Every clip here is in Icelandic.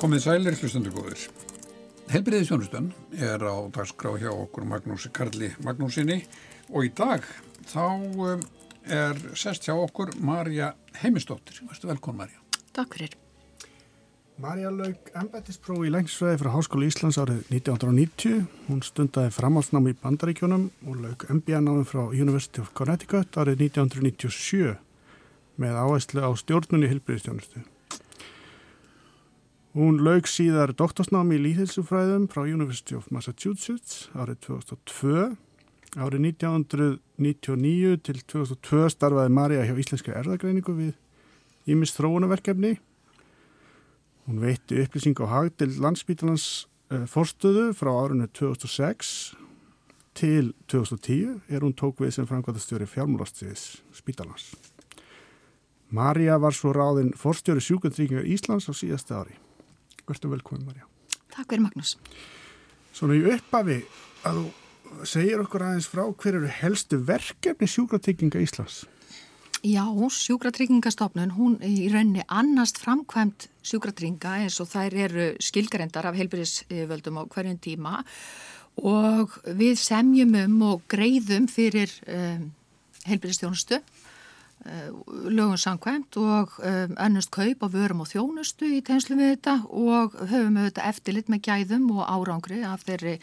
Komið sælir hlustundu góður. Helbriðið sjónustan er á dagskrá hjá okkur Magnúsi Karli Magnúsinni og í dag þá um, er sest hjá okkur Marja Heimistóttir. Værstu velkon Marja. Takk fyrir. Marja laug embættisprófi í lengsfræði frá Háskóli Íslands árið 1990. Hún stundaði framhalsnámi í Bandaríkjónum og laug MBA-námi frá University of Connecticut árið 1997 með áherslu á stjórnunni helbriðistjónustu. Hún laug síðar doktorsnámi í líðhilsufræðum frá University of Massachusetts árið 2002. Árið 1999 til 2002 starfaði Marja hjá Íslenska erðagreiningu við Ímis þróunaverkefni. Hún veitti upplýsing á hag til landsbítalans uh, forstöðu frá árinu 2006 til 2010 er hún tók við sem framkvæmastjóri fjármúlastiðis spítalans. Marja var svo ráðinn forstjóri sjúkundryggingar Íslands á síðasta ári. Verður velkominn Marja. Takk fyrir Magnús. Svona í uppafi að þú segir okkur aðeins frá hver eru helstu verkefni sjúkratrygginga Íslands? Já, sjúkratryggingarstofnun, hún í rauninni annast framkvæmt sjúkratrygginga eins og þær eru skilgarendar af heilbyrðisvöldum á hverjum tíma og við semjum um og greiðum fyrir um, Eh, lögum samkvæmt og um, önnust kaup á vörum og þjónustu í tegnslu við þetta og höfum við þetta eftirlit með gæðum og árangri af þeirri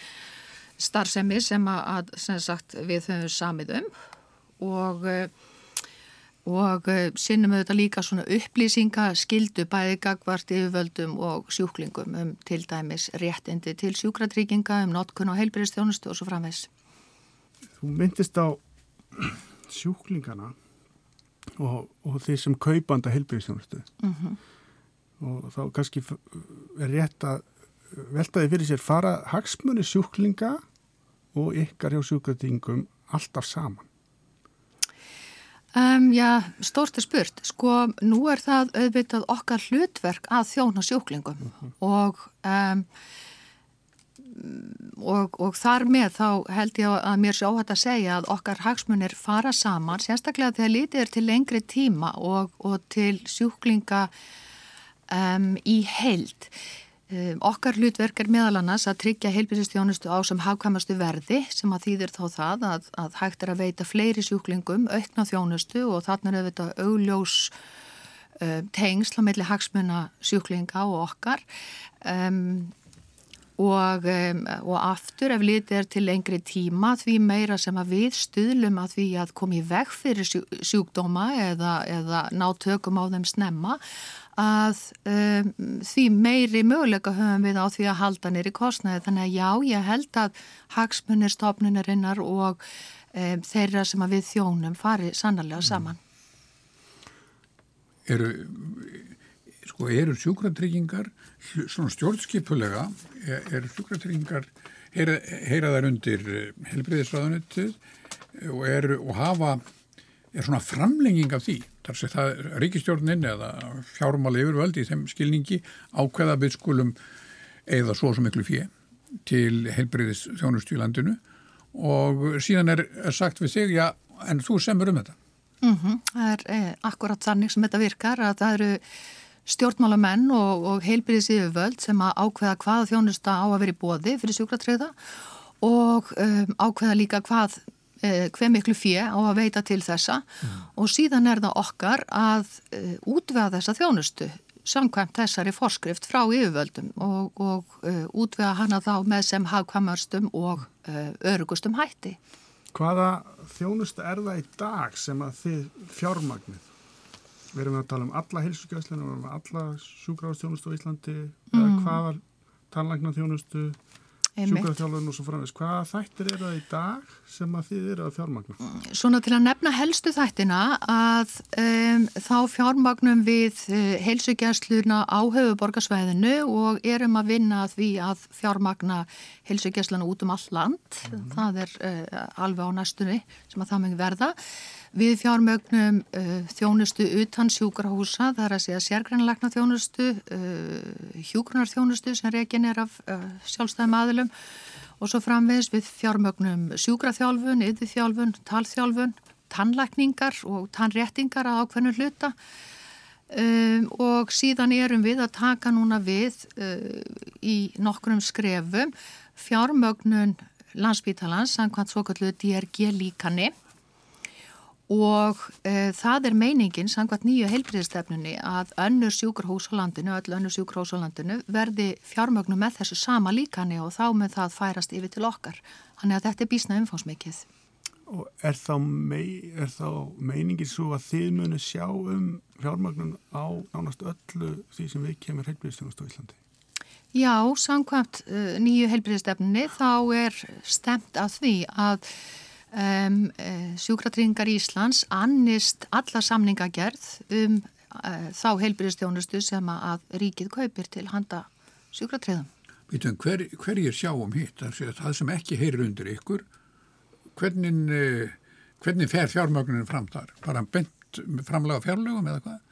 starfsemi sem, að, sem sagt, við höfum samið um og, og sinnum við þetta líka svona upplýsinga skildu bæði gagvart yfirvöldum og sjúklingum um til dæmis réttindi til sjúkratrygginga um notkun og heilbyrjastjónustu og svo framvegs. Þú myndist á sjúklingana og, og því sem kaupanda helbriðsjónustu mm -hmm. og þá kannski er rétt að veltaði fyrir sér fara hagsmunni sjúklinga og ykkar hjá sjúkratingum alltaf saman Um, já, stórti spurt. Sko, nú er það auðvitað okkar hlutverk að þjóna sjúklingum uh mhm. -huh. og um, og, og þar með þá held ég að mér sé óhætt að segja að okkar hagsmunir fara saman, sérstaklega þegar lítið er til lengri tíma og, og til sjúklinga um, í heild. Um, okkar hlutverk er meðal annars að tryggja heilbísistjónustu á sem hafkamastu verði sem að þýðir þá það að, að hægt er að veita fleiri sjúklingum, aukna þjónustu og þarna er auðvitað augljós um, tengsl á meðli hagsmuna sjúklinga og okkar. Um, og, um, og aftur ef litið er til lengri tíma því meira sem að við stuðlum að því að komi veg fyrir sjúkdóma eða, eða ná tökum á þeim snemma að um, því meiri möguleika höfum við á því að halda nýri kostnaði. Þannig að já, ég held að hagsmunir stofnunarinnar og um, þeirra sem að við þjónum fari sannarlega saman. Eru sko eru sjúkratryggingar svona stjórnskipulega eru sjúkratryggingar heyra, heyra þær undir eh, helbriðisraðanuttið og, eru, og hafa er svona framlenging af því þar sé það ríkistjórnin eða fjármáli yfirvöld í þeim skilningi ákveða við skulum eða svo svo miklu fjö til helbriðis þjónustu í landinu og síðan er, er sagt við sig já en þú semur um þetta mm -hmm. Það er eh, akkurat þannig sem þetta virkar að það eru stjórnmálamenn og, og heilbyrðis yfirvöld sem að ákveða hvaða þjónusta á að vera í bóði fyrir sjúkratreyða og um, ákveða líka hvað eh, hver miklu fjö á að veita til þessa mm. og síðan er það okkar að uh, útvega þessa þjónustu samkvæmt þessari forskrift frá yfirvöldum og, og uh, útvega hana þá með sem hafkvæmarstum og uh, örugustum hætti. Hvaða þjónustu er það í dag sem að þið fjármagnið? Við erum að tala um alla hilsugjæðslinu, við erum að alla sjúkrafstjónustu á Íslandi, mm. hvaða tannlækna þjónustu, sjúkrafþjálfun og svo framvegs. Hvaða þættir eru það í dag sem að þið eru að fjármagna? Mm, svona til að nefna helstu þættina að um, þá fjármagnum við uh, hilsugjæðsluna á höfuborgarsvæðinu og erum að vinna því að fjármagna hilsugjæðsluna út um all land. Mm. Það er uh, alveg á næstunni sem að það mjög verða. Við fjármögnum uh, þjónustu utan sjúkrahúsa, það er að segja sérgrænleikna þjónustu, uh, hjúgrunarþjónustu sem reygin er af uh, sjálfstæðum aðilum og svo framvegs við fjármögnum sjúkraþjálfun, yðurþjálfun, talþjálfun, tannlækningar og tannréttingar að ákveðnu hluta. um, og síðan erum við að taka núna við uh, í nokkrum skrefum fjármögnun landsbítalans samkvæmt svokallu DRG líkani og e, það er meiningin samkvæmt nýju heilbriðstefnunni að önnur sjúkurhús á landinu, öll önnur sjúkurhús á landinu verði fjármögnum með þessu sama líkani og þá með það færast yfir til okkar. Þannig að þetta er bísna umfánsmikið. Og er þá, mei, er þá meiningin svo að þið munu sjá um fjármögnun á nánast öllu því sem við kemur heilbriðstefnust á Íslandi? Já, samkvæmt uh, nýju heilbriðstefnunni þá er stemt af því að um, sjúkratryggingar Íslands annist alla samningagerð um uh, þá heilbyrðistjónustu sem að ríkið kaupir til handa sjúkratrygðum. Býtum, hver, hverjir sjáum hitt? Það sem ekki heyrir undir ykkur, hvernig, uh, hvernig fer fjármögnunin fram þar? Bara bent framlega fjárlegum eða hvað?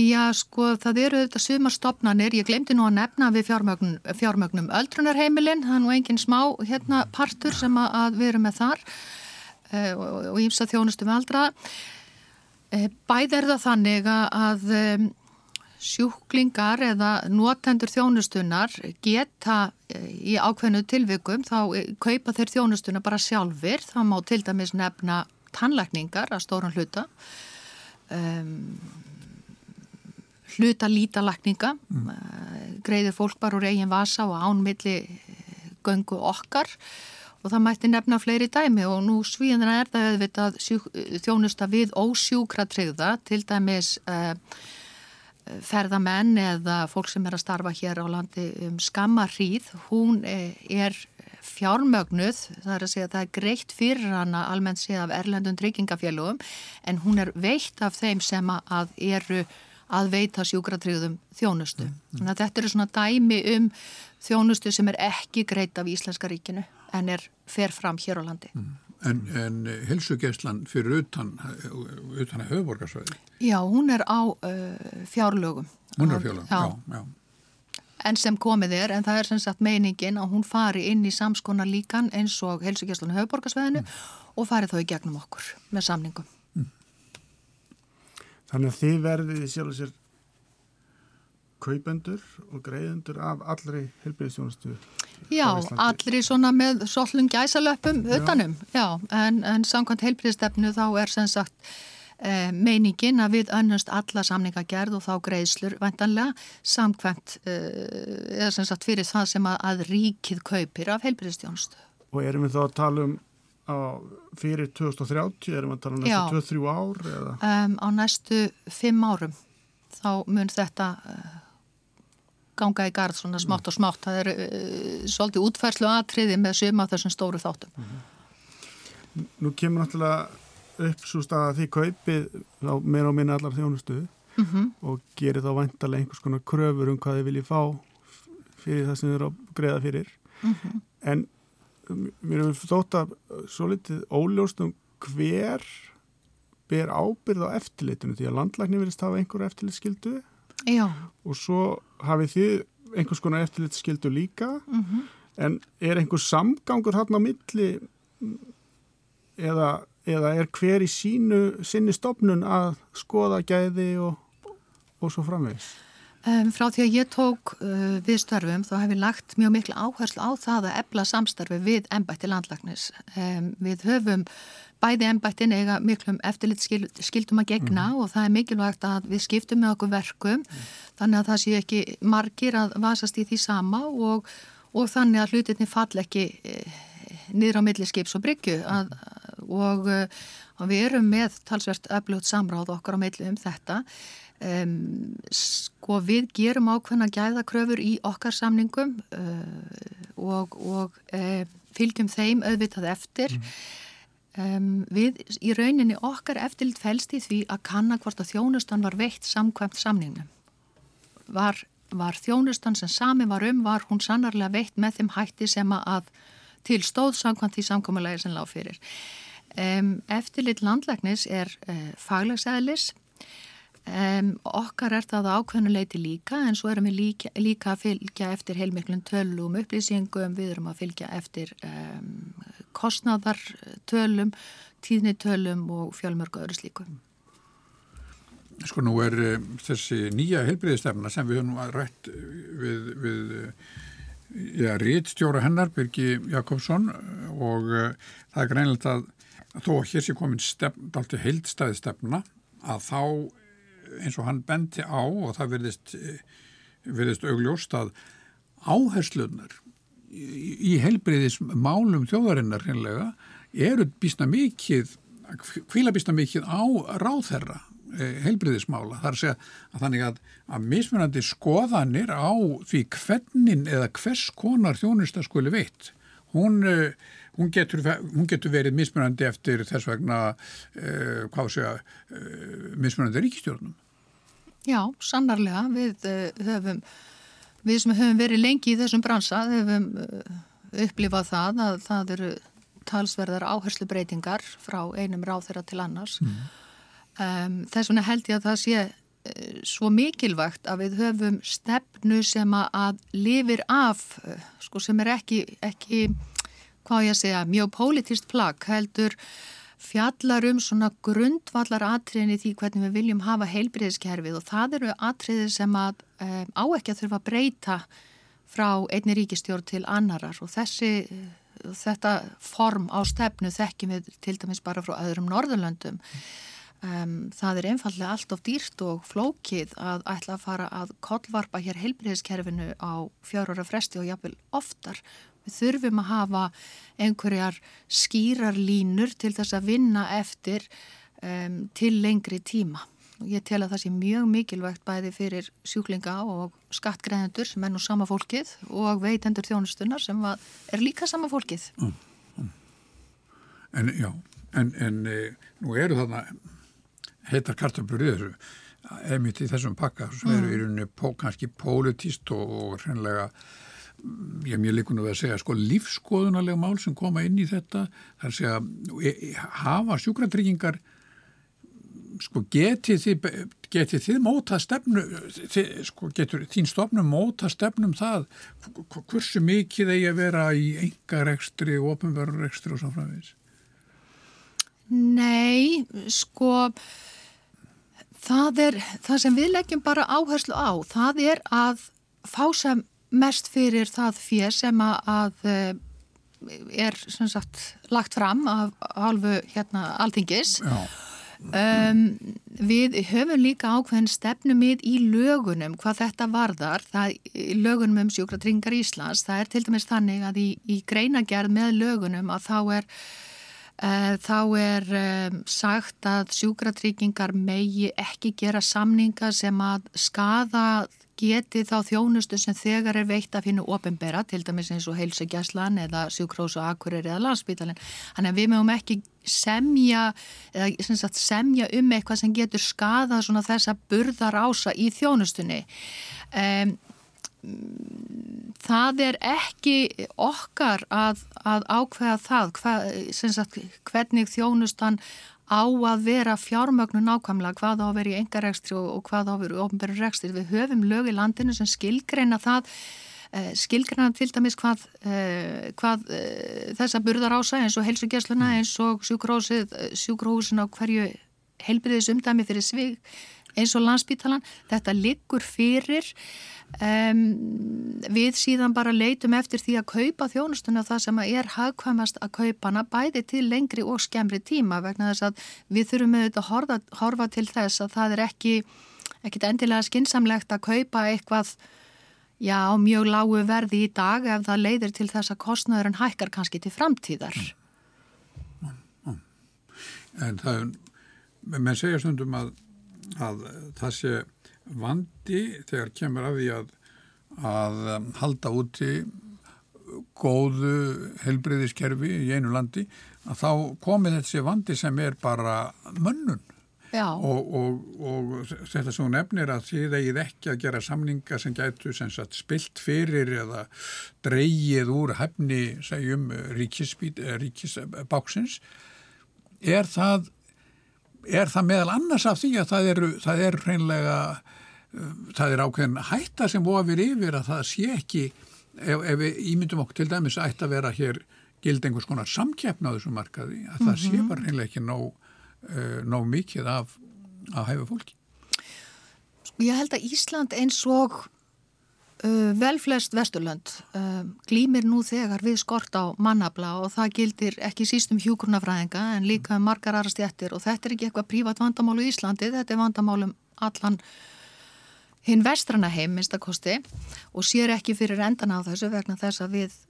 Já, sko, það eru þetta sumar stopnarnir, ég glemdi nú að nefna við fjármögnum, fjármögnum öldrunarheimilin, það er nú engin smá hérna partur sem að við erum með þar og ímsa þjónustu með aldra. Uh, bæð er það þannig að sjúklingar eða notendur þjónustunar geta uh, í ákveðnu tilvikum þá kaupa þeir þjónustuna bara sjálfur, það má til dæmis nefna tannlækningar að stórun hluta. Um, hluta lítalakninga mm. greiðir fólk bara úr eigin vasa og ánmilli eh, göngu okkar og það mætti nefna fleiri dæmi og nú svíðan er það auðvitað þjónusta við ósjúkra tryggða til dæmis uh, ferðamenn eða fólk sem er að starfa hér á landi um skammarríð hún er fjármögnuð, það er að segja að það er greitt fyrir hana almennt séð af erlendun tryggingafélugum en hún er veitt af þeim sem að eru að veita sjúkratriðum þjónustu. Mm, mm. Þetta eru svona dæmi um þjónustu sem er ekki greit af Íslenska ríkinu en er fer fram hér á landi. Mm. En, en helsugjæslan fyrir utan, utan að höfuborgarsvæði? Já, hún er á uh, fjárlögum. Hún er á fjárlögum, já. já, já. En sem komið er, en það er sem sagt meiningin að hún fari inn í samskona líkan eins og helsugjæslan höfuborgarsvæðinu mm. og fari þá í gegnum okkur með samningum. Þannig að þið verðið sjálf og sér kaupendur og greiðendur af allri helbriðstjónustu Já, allri svona með svolun gæsalöpum utanum, já, en, en samkvæmt helbriðstefnu þá er sem sagt e, meiningin að við önnumst alla samningagerð og þá greiðslur vantanlega samkvæmt e, eða sem sagt fyrir það sem að, að ríkið kaupir af helbriðstjónustu. Og erum við þá að tala um á, fyrir 2030, erum við að tala um næstu 2-3 ár? Um, á næstu 5 árum þá mun þetta uh, ganga í gard svona smátt og smátt það er uh, svolítið útfærslu aðtriði með suma þessum stóru þáttum mm -hmm. Nú kemur náttúrulega upp svo stað að því kaupið á meira og minna allar þjónustuðu mm -hmm. og gerir þá vantarlega einhvers konar kröfur um hvað þið viljið fá fyrir það sem þið eru að greiða fyrir mm -hmm. en mér hefur þótt að svo litið óljóstum hver ber ábyrð á eftirlitinu því að landlækni vilist hafa einhverju eftirlitskildu Já. og svo hafið þið einhvers konar eftirlitskildu líka mm -hmm. en er einhver samgangur hann á milli eða, eða er hver í sínu sinni stopnun að skoða gæði og, og svo framvegs? Um, frá því að ég tók uh, við störfum þá hef ég lagt mjög miklu áherslu á það að ebla samstarfi við ennbætti landlagnis. Um, við höfum bæði ennbættin eiga miklum eftirlit skildum að gegna mm. og það er mikilvægt að við skiptum með okkur verkum mm. þannig að það sé ekki margir að vasast í því sama og, og þannig að hlutinni fall ekki eh, niður á milli skips og bryggju að, og, og við erum með talsvert öflugt samráð okkar á milli um þetta Um, sko við gerum ákveðna gæðakröfur í okkar samningum uh, og, og uh, fylgjum þeim auðvitað eftir. Mm. um, við í rauninni okkar eftirlit fælst í því að kanna hvort að þjónustan var veitt samkvæmt samningnum. Var, var þjónustan sem sami var um var hún sannarlega veitt með þeim hætti sem að til stóð samkvæmt því samkommulegi sem lág fyrir. Um, eftirlit landlæknis er uh, faglagsæðlis Um, okkar er það ákveðnuleiti líka en svo erum við líka, líka að fylgja eftir heilmiklum tölum upplýsingum, við erum að fylgja eftir um, kostnadartölum, tíðnitölum og fjölmörgu öðru slíku. sko nú er uh, þessi nýja helbriðistefna sem við höfum rætt við, við ja, rítstjóra hennar Birgi Jakobsson og uh, það er greinilegt að þó að hér sé komin stefn, heildstæði stefna að þá eins og hann benti á og það verðist, verðist augljóst að áherslunar í, helbriðis málum þjóðarinnar hreinlega eru býstna mikið, hvila býstna mikið á ráðherra Eh, heilbriðismála. Það er að segja að þannig að, að mismunandi skoðanir á því hvernig eða hvers konar þjónusta skuli veitt. Hún, eh, hún, getur, hún getur verið mismunandi eftir þess vegna, uh, hvað segja, uh, mismunandi ríkistjórnum. Já, sannarlega. Við uh, höfum, við sem höfum verið lengi í þessum bransa, höfum upplifað það að það eru talsverðar áherslu breytingar frá einum ráð þeirra til annars. Mm. Um, þess vegna held ég að það sé svo mikilvægt að við höfum stefnu sem að lifir af, sko sem er ekki, ekki, hvað ég að segja, mjög politist plagg, heldur fjallar um svona grundvallar atriðin í því hvernig við viljum hafa heilbriðiskerfið og það eru atriðir sem að um, á ekki að þurfa að breyta frá einni ríkistjórn til annarar og þessi, uh, þetta form á stefnu þekkjum við til dæmis bara frá öðrum Norðurlöndum. Um, það er einfallega allt of dýrt og flókið að ætla að fara að kollvarpa hér heilbreyðiskerfinu á fjárhóra fresti og jafnvel oftar. Við þurfum að hafa einhverjar skýrar línur til þess að vinna eftir um, til lengri tíma. Ég tel að það sé mjög mikilvægt bæði fyrir sjúklinga og skattgreðendur sem er nú sama fólkið og veitendur þjónustunar sem er líka sama fólkið. Mm, mm. En já, en, en e, nú eru þarna heitar kartablur í þessu emitt í þessum pakka sem eru í mm. rauninni pó, kannski pólitíst og, og hreinlega ég er mjög líkun að segja sko lífskoðunarlega mál sem koma inn í þetta þar segja e, e, hafa sjúkratryggingar sko getið þið getið þið móta stefnu þið, sko getur þín stofnum móta stefnum það hversu mikið eigi að vera í engarekstri og ofinverðurekstri og svo framvegis? Nei, sko það er það sem við leggjum bara áherslu á það er að fá sem mest fyrir það fér sem að, eh, er sem sagt lagt fram af halvu hérna alþingis. Um, við höfum líka ákveðin stefnumið í lögunum hvað þetta varðar. Það, lögunum um sjúkratringar Íslands það er til dæmis þannig að í, í greinagerð með lögunum að þá er Eh, þá er um, sagt að sjúkratryggingar megi ekki gera samninga sem að skada geti þá þjónustu sem þegar er veitt að finna ofinbera, til dæmis eins og heilsugjastlan eða sjúkrós og akkurir eða landsbytalinn. Þannig að við mögum ekki semja, eða sagt, semja um eitthvað sem getur skada þessa burðar ása í þjónustunni. Um, það er ekki okkar að, að ákveða það hva, sagt, hvernig þjónustan á að vera fjármögnu nákvæmlega hvað á að vera í engarekstri og, og hvað á að vera í ofnbæru rekstri. Við höfum lög í landinu sem skilgreina það eh, skilgreina til dæmis hvað, eh, hvað eh, þessa burðar ása eins og helsugjæsluna eins og sjúkrósin á hverju heilbriðis umdæmi fyrir svig eins og landsbítalan. Þetta liggur fyrir Um, við síðan bara leitum eftir því að kaupa þjónustuna það sem er hagkvæmast að kaupa hana bæði til lengri og skemmri tíma vegna þess að við þurfum auðvitað að horfa, horfa til þess að það er ekki ekkit endilega skinsamlegt að kaupa eitthvað já, mjög lágu verði í dag ef það leiðir til þess að kostnöðurinn hækkar kannski til framtíðar mm, mm. En það menn segja stundum að, að það sé vandi þegar kemur af því að, að um, halda úti góðu helbreyðiskerfi í einu landi að þá komið þessi vandi sem er bara mönnun. Og, og, og þetta hún nefnir að þið eigið ekki að gera samninga sem gætu sem sagt, spilt fyrir eða dreyið úr hefni segjum ríkisbáksins er það er það meðal annars af því að það er, það er hreinlega það er ákveðin hætta sem ofir yfir að það sé ekki ef, ef við ímyndum okkur til dæmis ætti að vera hér gild einhvers konar samkeppna á þessum markaði að mm -hmm. það sé mhm. bara reynilega ekki nóg, uh, nóg mikið af að hæfa fólki. Ég held að Ísland eins og vel flest vesturlönd. Uh, glýmir nú þegar við skort á mannabla og það gildir ekki síst um hjúkurnafræðinga en líka um margar aðra stjættir og þetta er ekki eitthvað prívat vandamál í Íslandi, þetta er vandamál um allan hinn vestrana heim minnstakosti og sér ekki fyrir endan á þessu vegna þess að við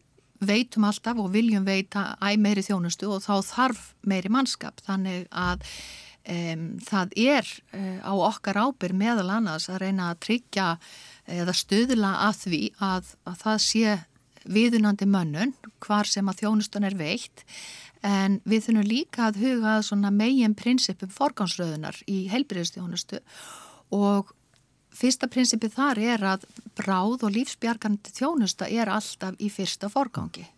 veitum alltaf og viljum veita æg meiri þjónustu og þá þarf meiri mannskap. Þannig að um, það er uh, á okkar ábyrg meðal annars að reyna að tryggja eða stuðla að því að, að það sé viðunandi mönnun hvar sem að þjónustun er veitt. En við þurfum líka að huga megin prinsipum forgánsröðunar í heilbyrðistjónustu og fyrsta prinsipið þar er að bráð og lífsbjargandi þjónusta er alltaf í fyrsta forgangi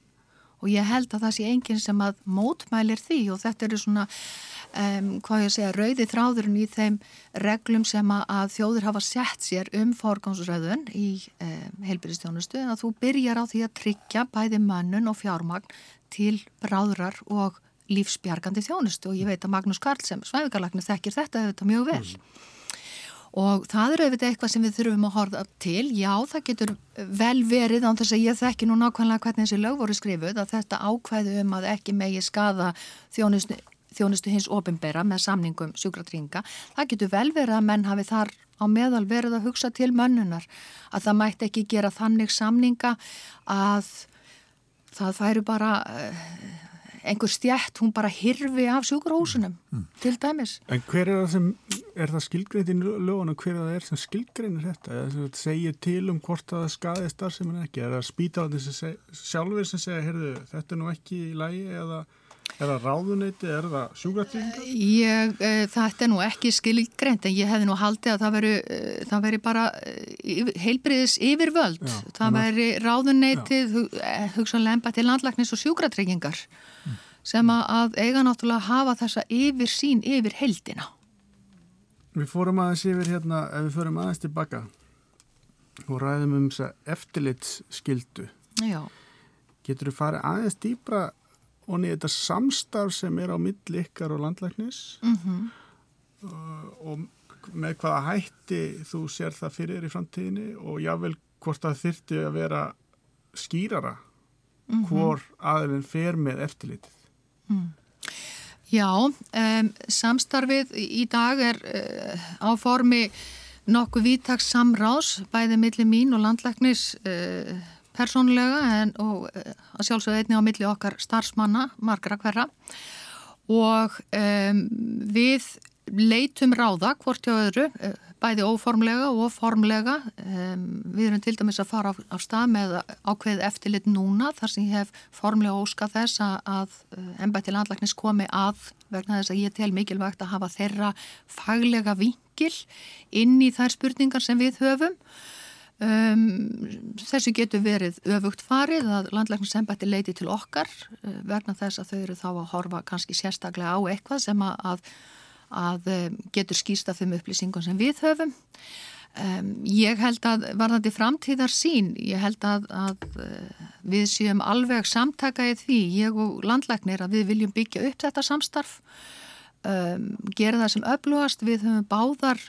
og ég held að það sé enginn sem að mótmælir því og þetta eru svona um, hvað ég segja, rauði þráðurinn í þeim reglum sem að þjóður hafa sett sér um forgangsröðun í um, heilbyrjastjónustu en að þú byrjar á því að tryggja bæði mönnun og fjármagn til bráðrar og lífsbjargandi þjónustu. Og ég veit að Magnús Karl sem svæðugarlagnu þekkir þetta auðvitað mjög vel. Mm. Og það eru auðvitað eitthvað sem við þurfum að horfa til. Já, það getur vel verið án þess að ég þekki nú nákvæmlega hvernig þessi lög voru skrifuð að þetta ákvæðu um að ekki megi skada þjónustu, þjónustu hins ofinbera með samningum sjúkratringa. Það getur vel verið að menn hafi þar á meðal verið að hugsa til mönnunar að það mætti ekki gera þannig samninga að það færu bara... Einhver stjætt, hún bara hirfi af sjúkurhósunum mm. til dæmis. En hver er það sem, er það skilgreint í lögunum, hver er það er sem skilgreinir þetta? Eða það segir til um hvort það skadið starfsefnin ekki? Er það sem sjálfur sem segja, heyrðu, þetta er nú ekki í lægi eða Er það ráðuneyti, er það sjúkartýringar? Ég, e, þetta er nú ekki skilgreint en ég hefði nú haldið að það veri, e, það veri bara e, heilbriðis yfirvöld. Já, það veri ráðuneytið, hugsanlega lempa til landlæknis og sjúkartryggingar mm. Sem að eiga náttúrulega að hafa þessa yfir sín yfir heldina. Við fórum aðeins yfir hérna, ef við fórum aðeins tilbaka og ræðum um þessa eftirlitsskildu. Já. Getur við farið aðeins dýbra og niður þetta samstarf sem er á milli ykkar og landlæknis mm -hmm. og með hvaða hætti þú sér það fyrir í framtíðinni og jável hvort það þyrti að vera skýrara mm -hmm. hvor aðeins fer með eftirlitið. Mm. Já, um, samstarfið í dag er uh, á formi nokkuð vítaks samráðs bæði milli mín og landlæknis uh, persónulega en, og eh, að sjálfsögðu einni á milli okkar starfsmanna, margra hverra og um, við leitum ráða hvort hjá öðru, eh, bæði óformlega og formlega. Við erum til dæmis að fara á, stað með ákveð eftirlit núna þar sem ég hef formlega óskað þess að, ennbætti eh, landlæknis komi að vegna þess að ég tel mikilvægt að hafa þeirra faglega vingil inn í þær spurningar sem við höfum Um, þessu getur verið öfugt farið að landlækningssembætti leiti til okkar uh, vegna þess að þau eru þá að horfa kannski sérstaklega á eitthvað sem að, að, að um, getur skýsta þeim upplýsingum sem við höfum. Um, ég held að varðandi framtíðar sín, ég held að, að uh, við séum alveg samtaka í því, ég og landlæknir að við viljum byggja upp þetta samstarf, gera það sem öflugast, við höfum báðar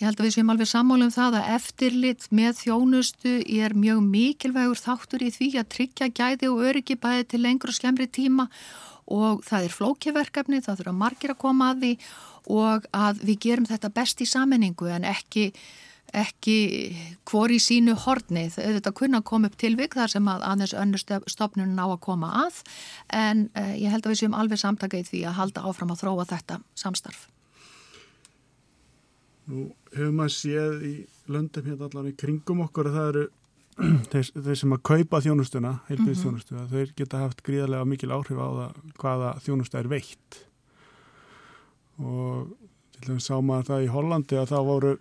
Ég held að við séum alveg sammálum það að eftirlit með þjónustu er mjög mikilvægur þáttur í því að tryggja gæði og öryggi bæði til lengur og skemmri tíma og það er flókiverkefni, það þurfa margir að koma að því og að við gerum þetta best í sammenningu en ekki, ekki hvori sínu horni. Þetta kunna koma upp tilvik þar sem að aðeins önnur stofnun ná að koma að en eh, ég held að við séum alveg samtaka í því að halda áfram að þróa þetta samstarf. Nú hefur maður séð í löndum hérna allavega í kringum okkur að það eru þeir, þeir sem að kaupa þjónustuna, heilbyrðis þjónustuna, mm -hmm. þeir geta haft gríðarlega mikil áhrif á það hvaða þjónusta er veitt og til dæmis sá maður það í Hollandi að þá voru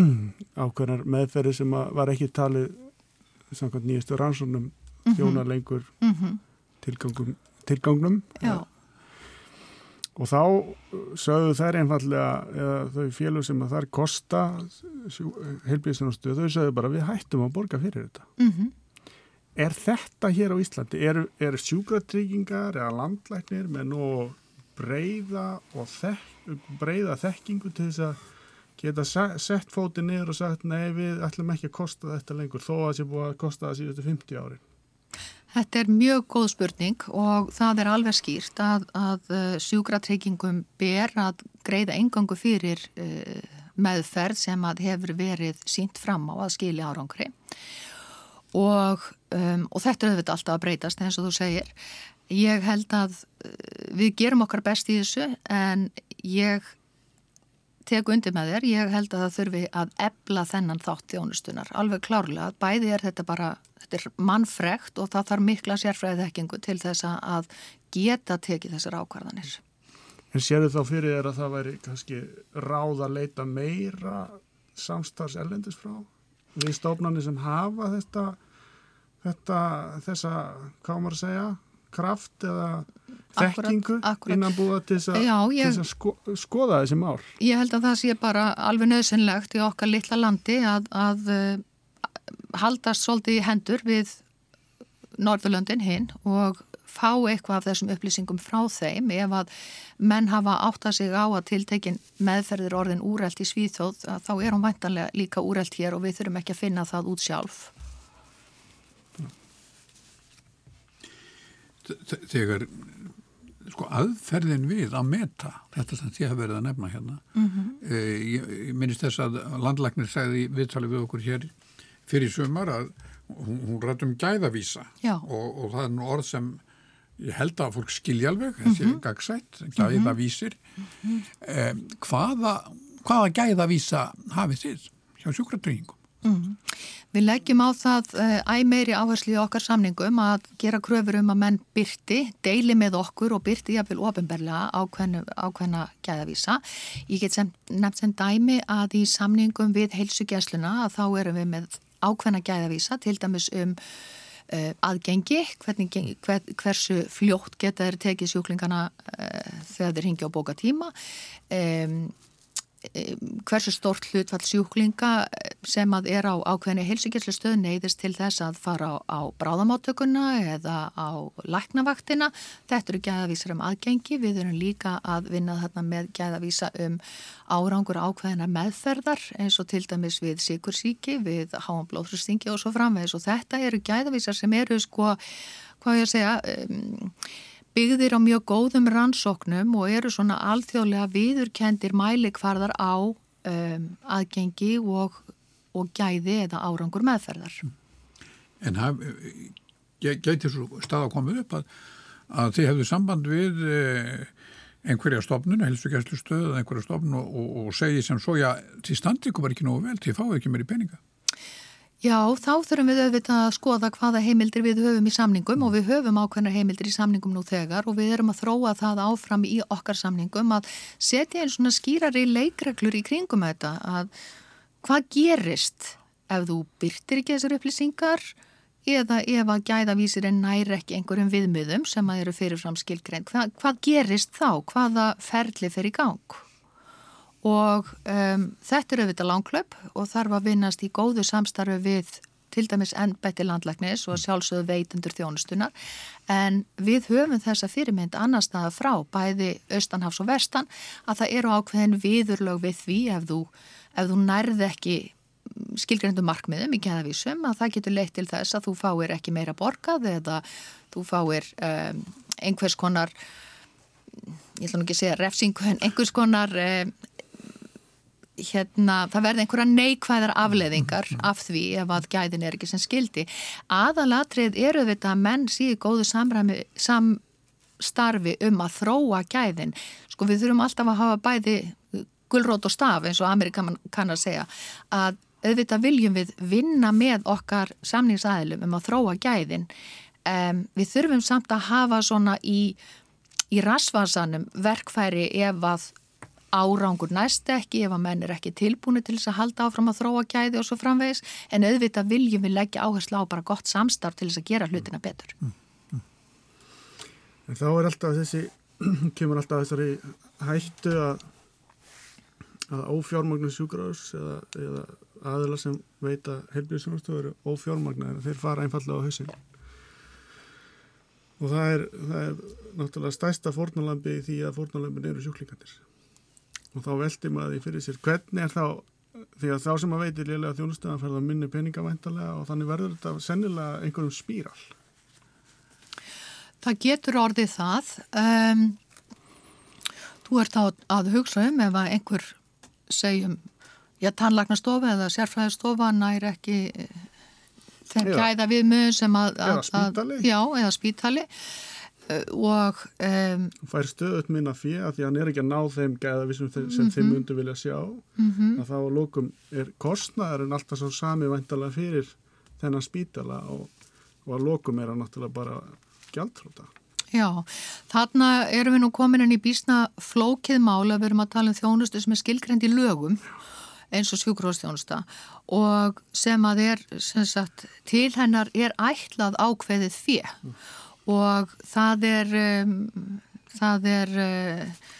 ákveðnar meðferði sem var ekki talið samkvæmt nýjastu rannsónum mm -hmm. þjónarlengur mm -hmm. tilgangnum, tilgangnum og þá sögðu þær einfallega eða þau félug sem að þar kosta heilbíðsjónastuð, þau sögðu bara við hættum að borga fyrir þetta mm -hmm. Er þetta hér á Íslandi? Er, er sjúkratryggingar eða landlæknir með nú breyða og þek, breyða þekkingu til þess að geta sett fótið niður og sagt nei við ætlum ekki að kosta þetta lengur þó að það sé búið að kosta það síðustu 50 árin? Þetta er mjög góð spurning og það er alveg skýrt að, að uh, sjúkratryggingum ber að greiða engangu fyrir uh, meðferð sem að hefur verið sínt fram á að skilja árangri. Og, um, og þetta er auðvitað alltaf að breytast eins og þú segir. Ég held að uh, við gerum okkar best í þessu en ég tek undir með þér, ég held að það þurfi að ebla þennan þátt þjónustunar alveg klárlega, bæði er þetta bara þetta er mannfrekt og það þarf mikla sérfræðið þekkingu til þess að geta tekið þessar ákvarðanir En séu þá fyrir þér að það væri kannski ráð að leita meira samstars ellendis frá við stofnarnir sem hafa þetta, þetta þessa, hvað maður að segja kraft eða þekkingu akkurat, akkurat. innan búa til þess að sko, skoða þessi mál. Ég held að það sé bara alveg nöðsynlegt í okkar litla landi að, að haldast svolítið í hendur við Norðurlöndin hinn og fá eitthvað af þessum upplýsingum frá þeim ef að menn hafa átta sig á að tiltekin meðferðir orðin úrælt í Svíþjóð þá er hún væntanlega líka úrælt hér og við þurfum ekki að finna það út sjálf. þegar sko aðferðin við að meta þetta sem þið hafa verið að nefna hérna mm -hmm. e, ég, minnist þess að landlæknir segði viðtalið við okkur hér fyrir sumar að hún, hún rætt um gæðavísa og, og það er nú orð sem ég held að fólk skilja alveg þessi mm -hmm. gagsætt, gæðavísir mm -hmm. e, hvaða hvaða gæðavísa hafið þið hjá sjúkratryggingum? Mm. Við leggjum á það æg meiri áherslu í okkar samningum að gera kröfur um að menn byrti, deili með okkur og byrti jáfnvel ofinberlega ákveðna, ákveðna gæðavísa. Ég get sem, nefnt sem dæmi að í samningum við heilsugjæsluna að þá erum við með ákveðna gæðavísa til dæmis um uh, aðgengi, hvernig, hver, hversu fljótt geta þeir tekið sjúklingana uh, þegar þeir hingja á bóka tíma. Um, hversu stort hlutfall sjúklinga sem að er á ákveðinu heilsugjastlustöð neyðist til þess að fara á, á bráðamáttökunna eða á læknavaktina. Þetta eru gæðavísar um aðgengi. Við erum líka að vinna þarna með gæðavísa um árangur ákveðina meðferðar eins og til dæmis við sikursíki, við háan blóðhrustingi og svo framvegis og þetta eru gæðavísar sem eru sko, hvað ég að segja, um, byggðir á mjög góðum rannsóknum og eru svona alþjóðlega viðurkendir mælikvarðar á um, aðgengi og, og gæði eða árangur meðferðar. En haf, gæti svo stað að koma upp að, að þið hefðu samband við eh, einhverja stofnun, helsugæslu stöð eða einhverja stofnun og, og, og segi sem svo, já, þið standi ykkur bara ekki nógu vel, þið fáið ekki meiri peninga. Já, þá þurfum við auðvitað að skoða hvaða heimildir við höfum í samningum og við höfum ákveðnar heimildir í samningum nú þegar og við erum að þróa það áfram í okkar samningum að setja einn svona skýrari leikreglur í kringum þetta að hvað gerist ef þú byrtir ekki þessar upplýsingar eða ef að gæðavísir en næri ekki einhverjum viðmiðum sem að eru fyrirfram skilgrein. Hvað, hvað gerist þá? Hvaða ferli fer í gang? Og um, þetta er auðvitað langklöp og þarf að vinnast í góðu samstarfi við til dæmis ennbætti landlæknis og sjálfsögðu veitundur þjónustunar en við höfum þessa fyrirmynd annar staða frá bæði austanhafs og vestan að það eru ákveðin viðurlög við því ef þú, ef þú nærð ekki skilgrendum markmiðum í kæðavísum að það getur leitt til þess að þú fáir ekki meira borgað eða þú fáir um, einhvers konar ég ætla nú ekki að segja refsingu en einhvers konar um, hérna, það verði einhverja neikvæðar afleðingar af því ef að gæðin er ekki sem skildi. Aðalatrið eru þetta að menn síðu góðu samræmi, samstarfi um að þróa gæðin. Sko við þurfum alltaf að hafa bæði gullrót og staf eins og Amerikan kann að segja að auðvitað viljum við vinna með okkar samningsæðilum um að þróa gæðin. Um, við þurfum samt að hafa svona í, í rasvarsanum verkfæri ef að árangur næst ekki ef að menn er ekki tilbúinu til þess að halda áfram að þróa gæði og svo framvegis en auðvitað viljum við leggja áherslu á bara gott samstarf til þess að gera hlutina betur. Mm, mm. En þá er alltaf þessi, kemur alltaf þessari hættu að, að ófjármagnar sjúgráðs eða, eða aðila sem veit að helbriðsjónastofu eru ófjármagnar þeir fara einfallega á hausin. Og það er, það er náttúrulega stæsta fórnalambi því að fórnalambin eru sjúklingandir. Og þá veldi maður því fyrir sér hvernig er þá því að þá sem maður veitir lélega þjónustöðan ferða minni peningavæntalega og þannig verður þetta sennilega einhverjum spíral. Það getur orðið það. Um, þú ert á að hugsa um ef að einhver segjum, já, tannlagnastofa eða sérfræðistofa nær ekki eh, þeim Já. gæða viðmöðu sem að... Að- spítali. Já, eða spítali og um, fær stöðut minna fyrir að því að hann er ekki að ná þeim gæðavísum sem þeim myndu vilja sjá. Að þá að lókum er kostnaðurinn alltaf svo sami væntalega fyrir þennan spítala og, og að lókum er hann náttúrulega bara gjaldtróta. Já, þarna erum við nú komin inn í bísna flókið mála, við erum að tala um þjónustu sem er skilgrend í lögum eins og sjúkróðstjónusta og sem að er, sem sagt, til hennar er ætlað ákveðið fjö og það er, um, það er uh,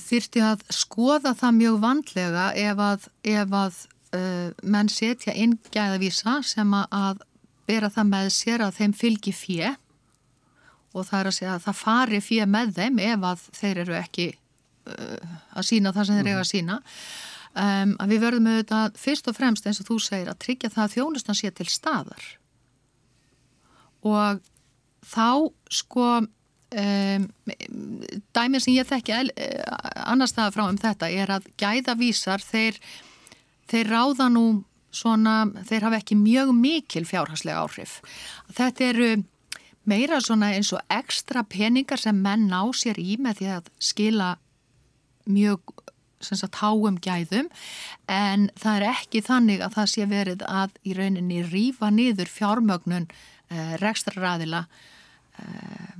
þyrti að skoða það mjög vandlega ef að, ef að uh, menn setja inn gæðavísa sem að, bera það með sér að þeim fylgi fjö og það er að segja að það fari fjö með þeim ef að þeir eru ekki uh, að sína það sem þeir eiga að sína um, að við verðum auðvitað fyrst og fremst eins og þú segir að tryggja það að þjónustan sé til staðar og þá sko um, dæmið sem ég þekki eh, annars staðar frá um þetta er að gæðavísar þeir, þeir ráða nú svona, þeir hafa ekki mjög mikil fjárhagslega áhrif. Þetta eru meira svona eins og ekstra peningar sem menn ná sér í með því að skila mjög sagt háum gæðum. En það er ekki þannig að það sé verið að í rauninni rýfa niður fjármögnun uh, rekstraræðila uh,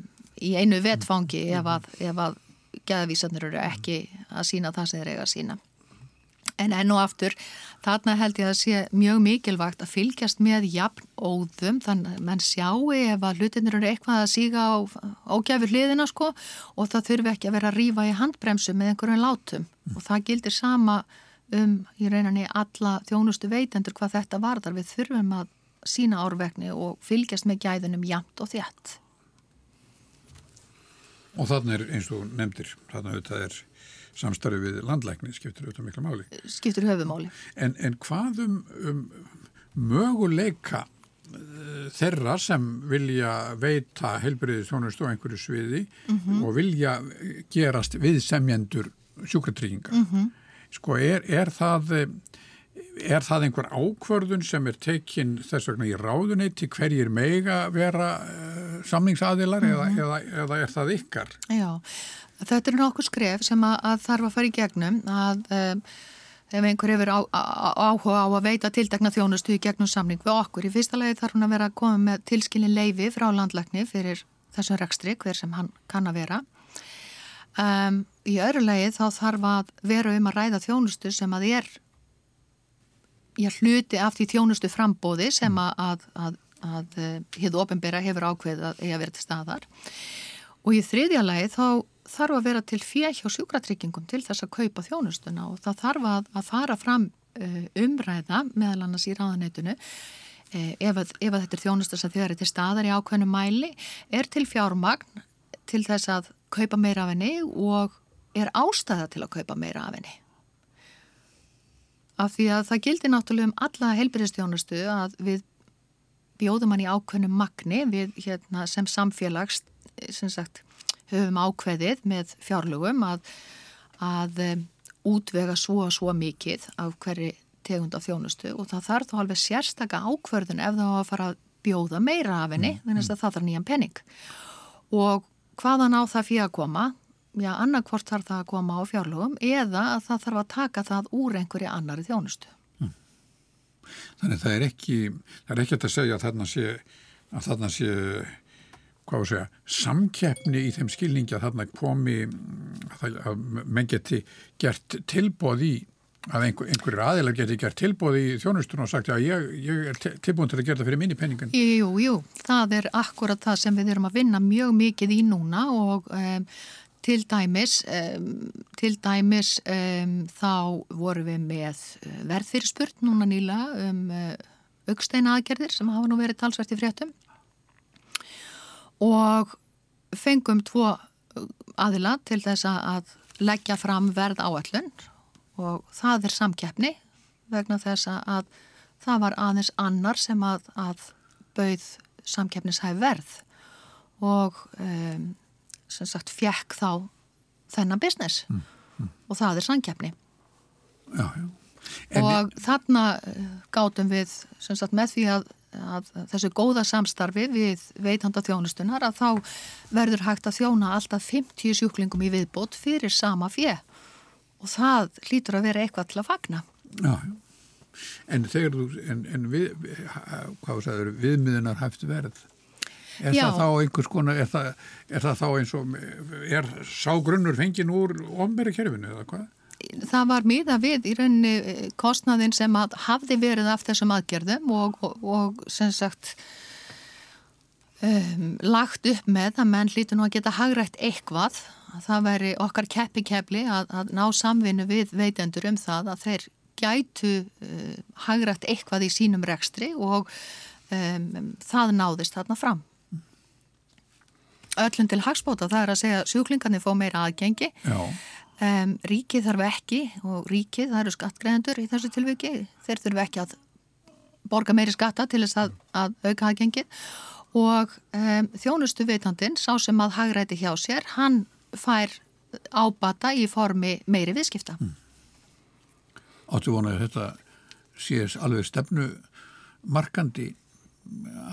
í einu vetfangi ef að, ef að gæðavísarnir eru ekki að sína það sem þeir eiga að sína. En enn og aftur, þarna held ég að sé mjög mikilvægt að fylgjast með jafn óðum, þannig að menn sjáu ef að hlutinir eru eitthvað að síga á ógæfur hliðina sko og það þurfi ekki að vera að rífa í handbremsu með einhverjum látum og það gildir sama um í rauninni alla þjónustu veitendur hvað þetta varðar. Við þurfum að sína árvekni og fylgjast með gæðunum jafnt og þjætt. Og þarna er eins og nefndir, þarna auðvitað er samstarfi við landlækni, skiptir auðvitað mikla máli. Skiptur höfumáli. En, en hvað um, um möguleika uh, þeirra sem vilja veita heilbriðið þjónust á einhverju sviði og vilja gerast viðsemjendur sjúkratrygginga. Sko, er, er það... eh, Er það einhver ákvörðun sem er tekinn þess vegna í ráðuneyti hverjir meiga vera uh, samningsaðilar eða, eða, eða er það ykkar? Já, þetta er nokkuð skref sem að, að þarf að fara í gegnum að um, ef einhver hefur á, á, áhuga á að veita tildekna þjónustu í gegnum samning við okkur. Í fyrsta lagi þarf hún að vera að koma með tilskilin leifi frá landlækni fyrir þessum rekstri, hver sem hann kann að vera. Um, í öðru lagi þá þarf að vera um að ræða þjónustu sem að er ég hluti af því þjónustu frambóði sem að, að, að, að hið ofinbera hefur ákveðið að eiga verið til staðar. Og í þriðja lagi þá þarf að vera til fjö hjá sjúkratryggingum til þess að kaupa þjónustuna og það þarf að, fara fram uh, umræða meðal annars í ráðaneytunu uh, ef, ef þetta er þjónusta sem þegar er til staðar í ákveðnum mæli er til fjármagn til þess að kaupa meira af henni og er ástæða til að kaupa meira af henni af því að það gildir náttúrulega um alla heilbyrðistjónustu að við bjóðum hann í ákveðnum magni við hérna, sem samfélags sem sagt, höfum ákveðið með fjárlugum að, að um, útvega svo og svo mikið af hverju tegund af þjónustu og það þarf þá alveg sérstaka ákverðun ef það á að fara að bjóða meira af henni þannig að það þarf nýjan penning og hvaðan á það fyrir að koma já, annarkvort þarf það að koma á fjárlugum eða að það þarf að taka það úr einhverju annari þjónustu. Þannig það er ekki, það er ekki að segja að þarna sé, að þarna sé, hvað að segja, samkeppni í þeim skilningi að þarna komi, að, menn geti gert tilbóð í, að einhver, einhverjir aðilar geti gert tilbóð í þjónustun og sagt að ég, ég er til- tilbúin til að gera það fyrir minni penningun. Jú, jú, það er akkurat það sem við erum að vinna mjög mikið í núna og um, til dæmis, um, til dæmis um, þá vorum við með uh, verðfyrirspurt núna nýla um uh, auksteina aðgerðir sem hafa nú verið talsvært í fréttum. Og fengum tvo aðila til þess að leggja fram verð áallun og það er samkeppni vegna þess að það var aðeins annar sem að, að bauð samkeppnishæf verð. Og um, sem sagt fjekk þá þennan business mm, mm. og það er. Já, já. En og þarna eh, gátum við sagt, með því að, að þessu góða samstarfi við veitanda þjónustunar að þá verður hægt að þjóna alltaf 50 sjúklingum í viðbót fyrir sama fjö og það hlýtur að vera eitthvað til að fagna. Já, en þegar þú, en, en við, hvað sagður, viðmiðunar hæft verð, er Já. það þá einhvers konar, er það, er það þá eins og, er sá grunnur fengin úr ofnbæri kerfinu eða hvað? það var miða við í rauninni eh, kostnaðin sem að hafði verið af þessum aðgerðum og, og, og sem sagt um, lagt upp með að menn hlíti nú að geta hagrætt eitthvað það veri okkar keppi keppli að, að ná samvinnu við veitendur um það að þeir gætu uh, hagrætt eitthvað í sínum rekstri og um, það náðist þarna fram öllum til hagspóta það er að segja sjúklingarnir fá meira aðgengi Um, ríkið þarf ekki og ríkið, það eru skattgreðendur í þessu tilviki, þeir þurfu ekki að borga meiri skatta til þess að, að auka aðgengið og um, þjónustu veitandin, sá sem að hagræti hjá sér, hann fær ábata í formi meiri viðskipta. Mm. Áttu vonaði þetta séðs alveg stefnu markandi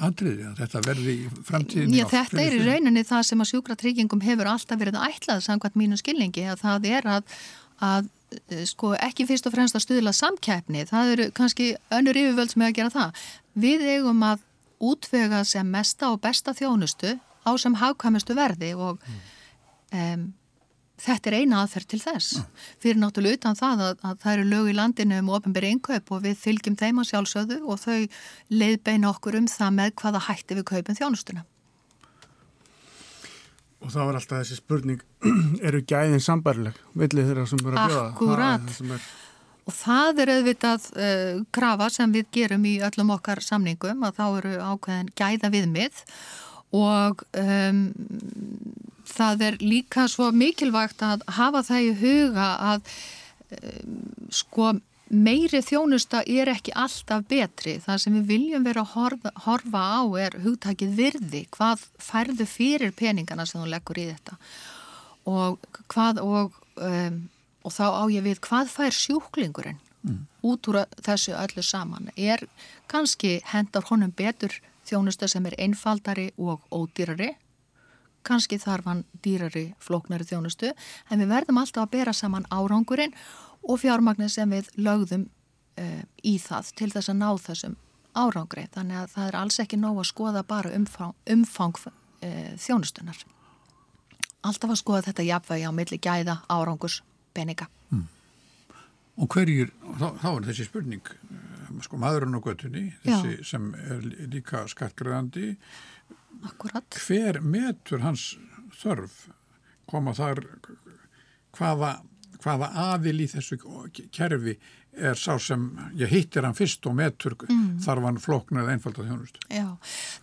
atriði að þetta verði í framtíðinni Já, þetta er í rauninni það sem að sjúkratryggingum hefur alltaf verið ætlað samkvæmt mínu skilningi að það er að, að eh, sko ekki fyrst og fremst að stuðla samkæfni, það eru kannski önnur yfirvöld sem er að gera það. Við eigum að útvega sem mesta og besta þjónustu á sem hagkvæmustu verði og um, þetta er eina aðferð til þess. Mm. Fyrir náttúrulega utan það að, að það eru lög í landinu um ofinberi innkaup og við fylgjum þeim að sjálfsögðu og þau leiðbeina okkur um það með hvaða hætti við kaupum þjónustuna. Og þá er alltaf þessi spurning, eru gæðin sambarleg, villið þeirra sem eru að bjóða? Akkurat. Er... Og það er auðvitað uh, krafa sem við gerum í öllum okkar samningum að þá eru ákveðin gæða viðmið og um, það er líka svo mikilvægt að hafa það í huga að um, sko meiri þjónusta er ekki alltaf betri. Það sem við viljum vera að horfa, horfa á er hugtakið virði, hvað færðu fyrir peningana sem þú leggur í þetta og, hvað, og, um, og þá á ég við hvað fær sjúklingurinn mm. út úr þessu öllu saman. Er kannski hendar honum betur þjónusta sem er einfaldari og ódýrari. Kannski þarf hann dýrari flóknari þjónustu en við verðum alltaf að bera saman árangurinn og fjármagnir sem við lögðum uh, í það til þess að ná þessum árangri. Þannig að það er alls ekki nóg að skoða bara umfang, umfang uh, þjónustunar alltaf að skoða þetta jafnvægi á milli gæða árangurs peninga. Mm. Og hverjir, þá, þá er þessi spurning sko maðurinn á göttunni þessi Já. sem er líka skattgræðandi Akkurat hver metur hans þörf? Koma þar hvaða, hvaða aðil í þessu kerfi er sá sem, ég hittir hann fyrst og metur mm. þarf hann flokn eða einfalda þjónustu. Já,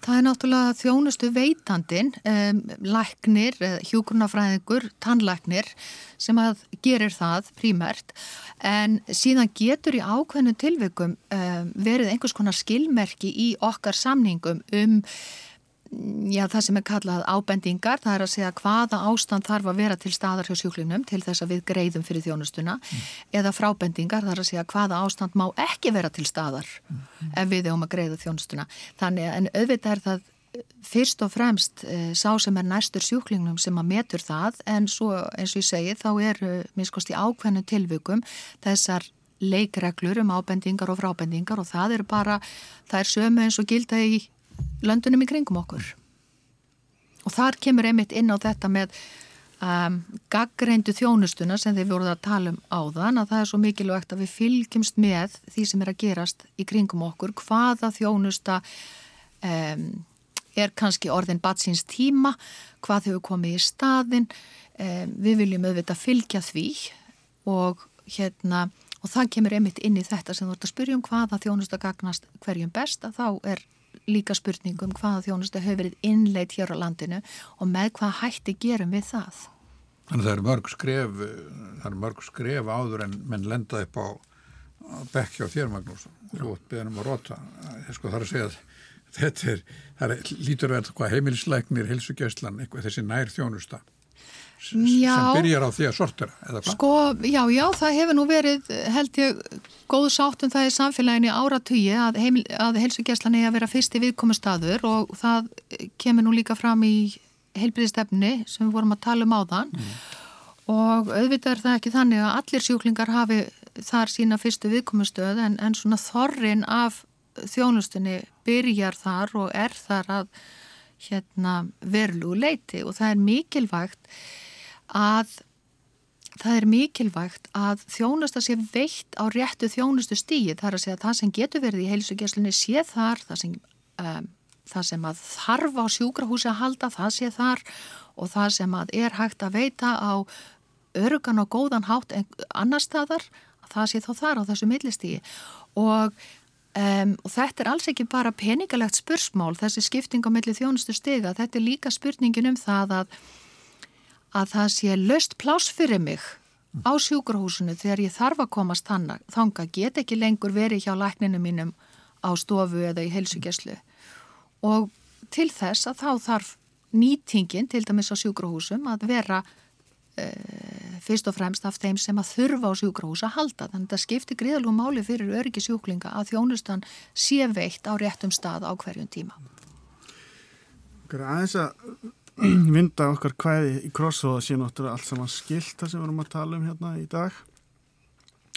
það er náttúrulega þjónustu veitandin, um, læknir, hjúgrunafræðingur, tannlæknir sem að gerir það prímert en síðan getur í ákveðnum tilvikum um, verið einhvers konar skilmerki í okkar samningum um já, það sem er kallað ábendingar, það er að segja hvaða ástand þarf að vera til staðar hjá sjúklinum til þess að við greiðum fyrir þjónustuna mm. eða frábendingar, það er að segja hvaða ástand má ekki vera til staðar mm. ef við erum að greiða þjónustuna. Þannig en auðvitað er það fyrst og fremst e, sá sem er næstur sjúklingnum sem að metur það en svo eins og ég segi þá er minnskost í ákveðnu tilvökum þessar leikreglur um ábendingar og frábendingar og það er bara, það er sömu eins og gilda í löndunum í kringum okkur. Og þar kemur einmitt inn á þetta með um, gaggreindu þjónustuna sem þið voruð að tala um áðan að það er svo mikilvægt að við fylgjumst með því sem er að gerast í kringum okkur, hvaða þjónusta um, er kannski orðin batsins tíma, hvað hefur komið í staðin, um, við viljum auðvitað fylgja því og hérna og það kemur einmitt inn í þetta sem þú ert að spyrja um hvaða þjónusta gagnast hverjum best að þá er líka spurningum hvaða þjónustu hefur verið innleitt hér á landinu og með hvað hætti gerum við það? Þannig að það eru mörg skref, það eru mörg skref áður en menn lenda upp á bekkja á þér Magnús. Ert beðanum að rota. Sko þarf að segja að þetta er, það er, lítur að vera heimilisleiknir, hilsugjæslan, þessi nær þjónusta já, sem byrjar á því að sortera, eða hvað? Sko, já, já, það hefur nú verið, held ég, góðu sáttum það í samfélaginu áratugji að, að hilsugjæslan er að vera fyrst í viðkomustadur og það kemur nú líka fram í heilbyrðistefni sem við vorum að tala um á þann mm. og auðvitað er það ekki þannig að allir sjúklingar hafi þar sína fyrstu viðkomustöð en, en svona þorrin af þjónustunni byrjar þar og er þar að hérna, verlu leiti og það er mikilvægt að það er mikilvægt að þjónusta sé veitt á réttu þjónustu stíð þar að segja að það sem getur verið í heilsugjæslunni sé þar, það sem, um, það sem að þarf á sjúkrahúsi að halda, það sé þar og það sem að er hægt að veita á örugan og góðan hátt annar staðar, það sé þá þar á þessu millistígi og Um, og þetta er alls ekki bara peningalegt spursmál, þessi skipting á milli þjónustu stiga, þetta er líka spurningin um það að, að það sé löst plás fyrir mig á sjúkurhúsinu þegar ég þarf að komast þanga, get ekki lengur verið hjá lækninu mínum á stofu eða í helsugjæslu og til þess að þá þarf nýtingin til dæmis á sjúkurhúsum að vera uh, fyrst og fremst af þeim sem að þurfa á sjúkrahús að halda. Þannig að það skiptir gríðalúm máli fyrir öryggi sjúklinga að þjónustan sé veitt á réttum stað á hverjum tíma. Aðeins að vinda okkar hvaði í krossóða sé náttúrulega allt saman skilt það sem við erum að tala um hérna í dag.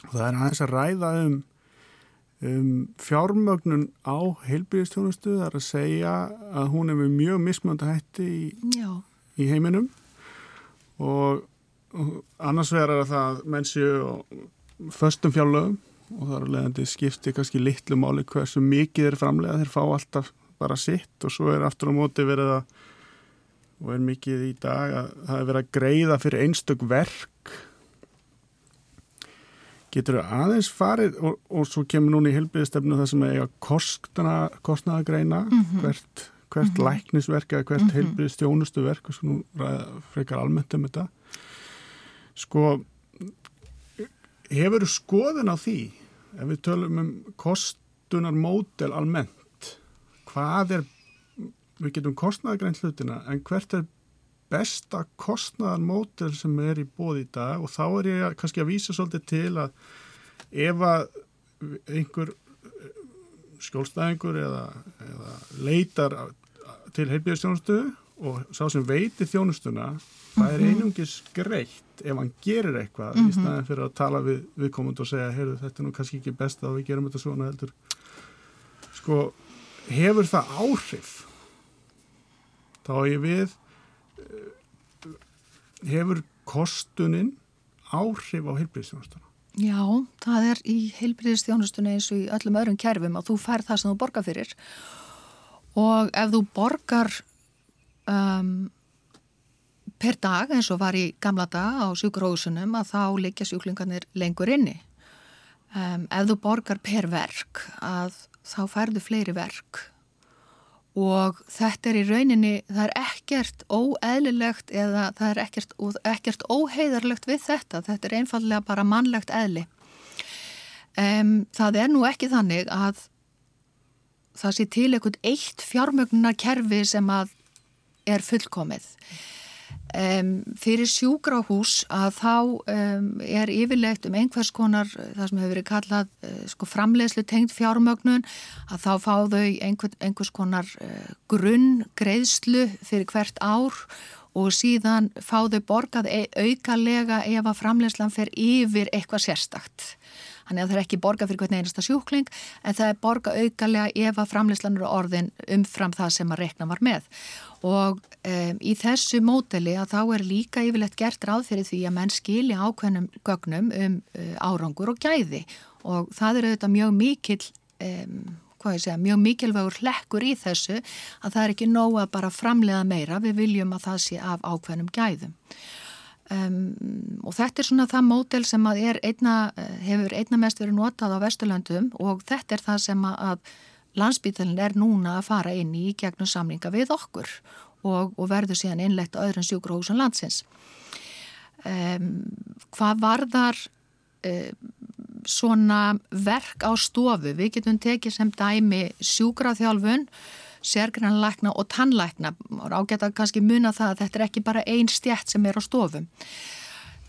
Og það er aðeins að ræða um, um fjármögnun á heilbyrjastjónustu. Það er að segja að hún er með mjög mismönda hætti í, í heiminum og annars verður það menn séu föstum fjárlögum og það er leðandi skipti kannski litlu máli hversu mikið er framlega þeir fá alltaf bara sitt og svo er aftur á móti verið að og er mikið í dag að það er verið að greiða fyrir einstök verk getur það aðeins farið og, og svo kemur núna í helbiðistefnu það sem er að kostnaða greina mm -hmm. hvert, hvert mm -hmm. læknisverk eða hvert mm -hmm. helbiðistjónustu verk og svo nú frekar almennt um þetta Sko, hefur skoðin á því, ef við tölum um kostunar mótel almennt, hvað er, við getum kostnaðagrænt hlutina, en hvert er besta kostnaðan mótel sem er í bóð í dag og þá er ég kannski að vísa svolítið til að ef að einhver skjólstæðingur eða, eða leitar til heilbíðastjónustöðu og sá sem veiti þjónustuna það er mhm. einungis greitt ef hann gerir eitthvað mm -hmm. í mhm. staðin fyrir að tala við viðkomund og segja, heyrðu þetta er nú kannski ekki best að við gerum þetta svona heldur sko, hefur það áhrif þá ég við eh, hefur kostuninn áhrif á heilbríðstjónustuna Já, það er í heilbríðstjónustunni eins og í öllum öðrum kerfum að þú fær það sem þú borgar fyrir. Og ef þú borgar um per dag eins og var í gamla dag á sjúkurhósunum að þá liggja sjúklingarnir lengur inni. Um, ef þú borgar per verk að þá færðu fleiri verk og þetta er í rauninni, það er ekkert óeðlilegt eða það er ekkert, ekkert óheiðarlegt við þetta, þetta er einfallega bara mannlegt eðli. Um, það er nú ekki þannig að það sé til ekkert eitt fjármögnunar kerfi sem að er fullkomið. Um, fyrir sjúkrahús að þá um, er yfirlegt um einhvers konar það sem hefur verið kallað uh, sko, framleiðslu tengt fjármögnun að þá fá þau einhver, einhvers konar uh, grunn greiðslu fyrir hvert ár og síðan fá þau borgað e aukalega ef að framleiðslan fer yfir eitthvað sérstakt Þannig að það er ekki borga fyrir hvern einasta sjúkling en það er borga aukalega ef að framleyslanur og orðin umfram það sem að rekna var með. Og um, í þessu móteli að þá er líka yfirlegt gert ráð fyrir því að menn skilja ákveðnum gögnum um uh, árangur og gæði og það er auðvitað mjög mikil, um, hvað ég segja, mjög mikilvægur hlekkur í þessu að það er ekki nóg að bara framlega meira, við viljum að það sé af ákveðnum gæðum. Um, og þetta er svona það mótel sem einna, eh, hefur einna mest verið notað á Vesturlandum og þetta er það sem að landsbítalinn er núna að fara inn í gegnum samlinga við okkur og, og verður síðan innlegt á öðrun sjúkróhúsum landsins. um, hvað varðar um, svona verk á stofu, við getum tekið sem dæmi sjúkraþjálfun sérgrannlækna og tannlækna. Og ágæta kannski muna það að þetta er ekki bara einn stjætt sem er á stofum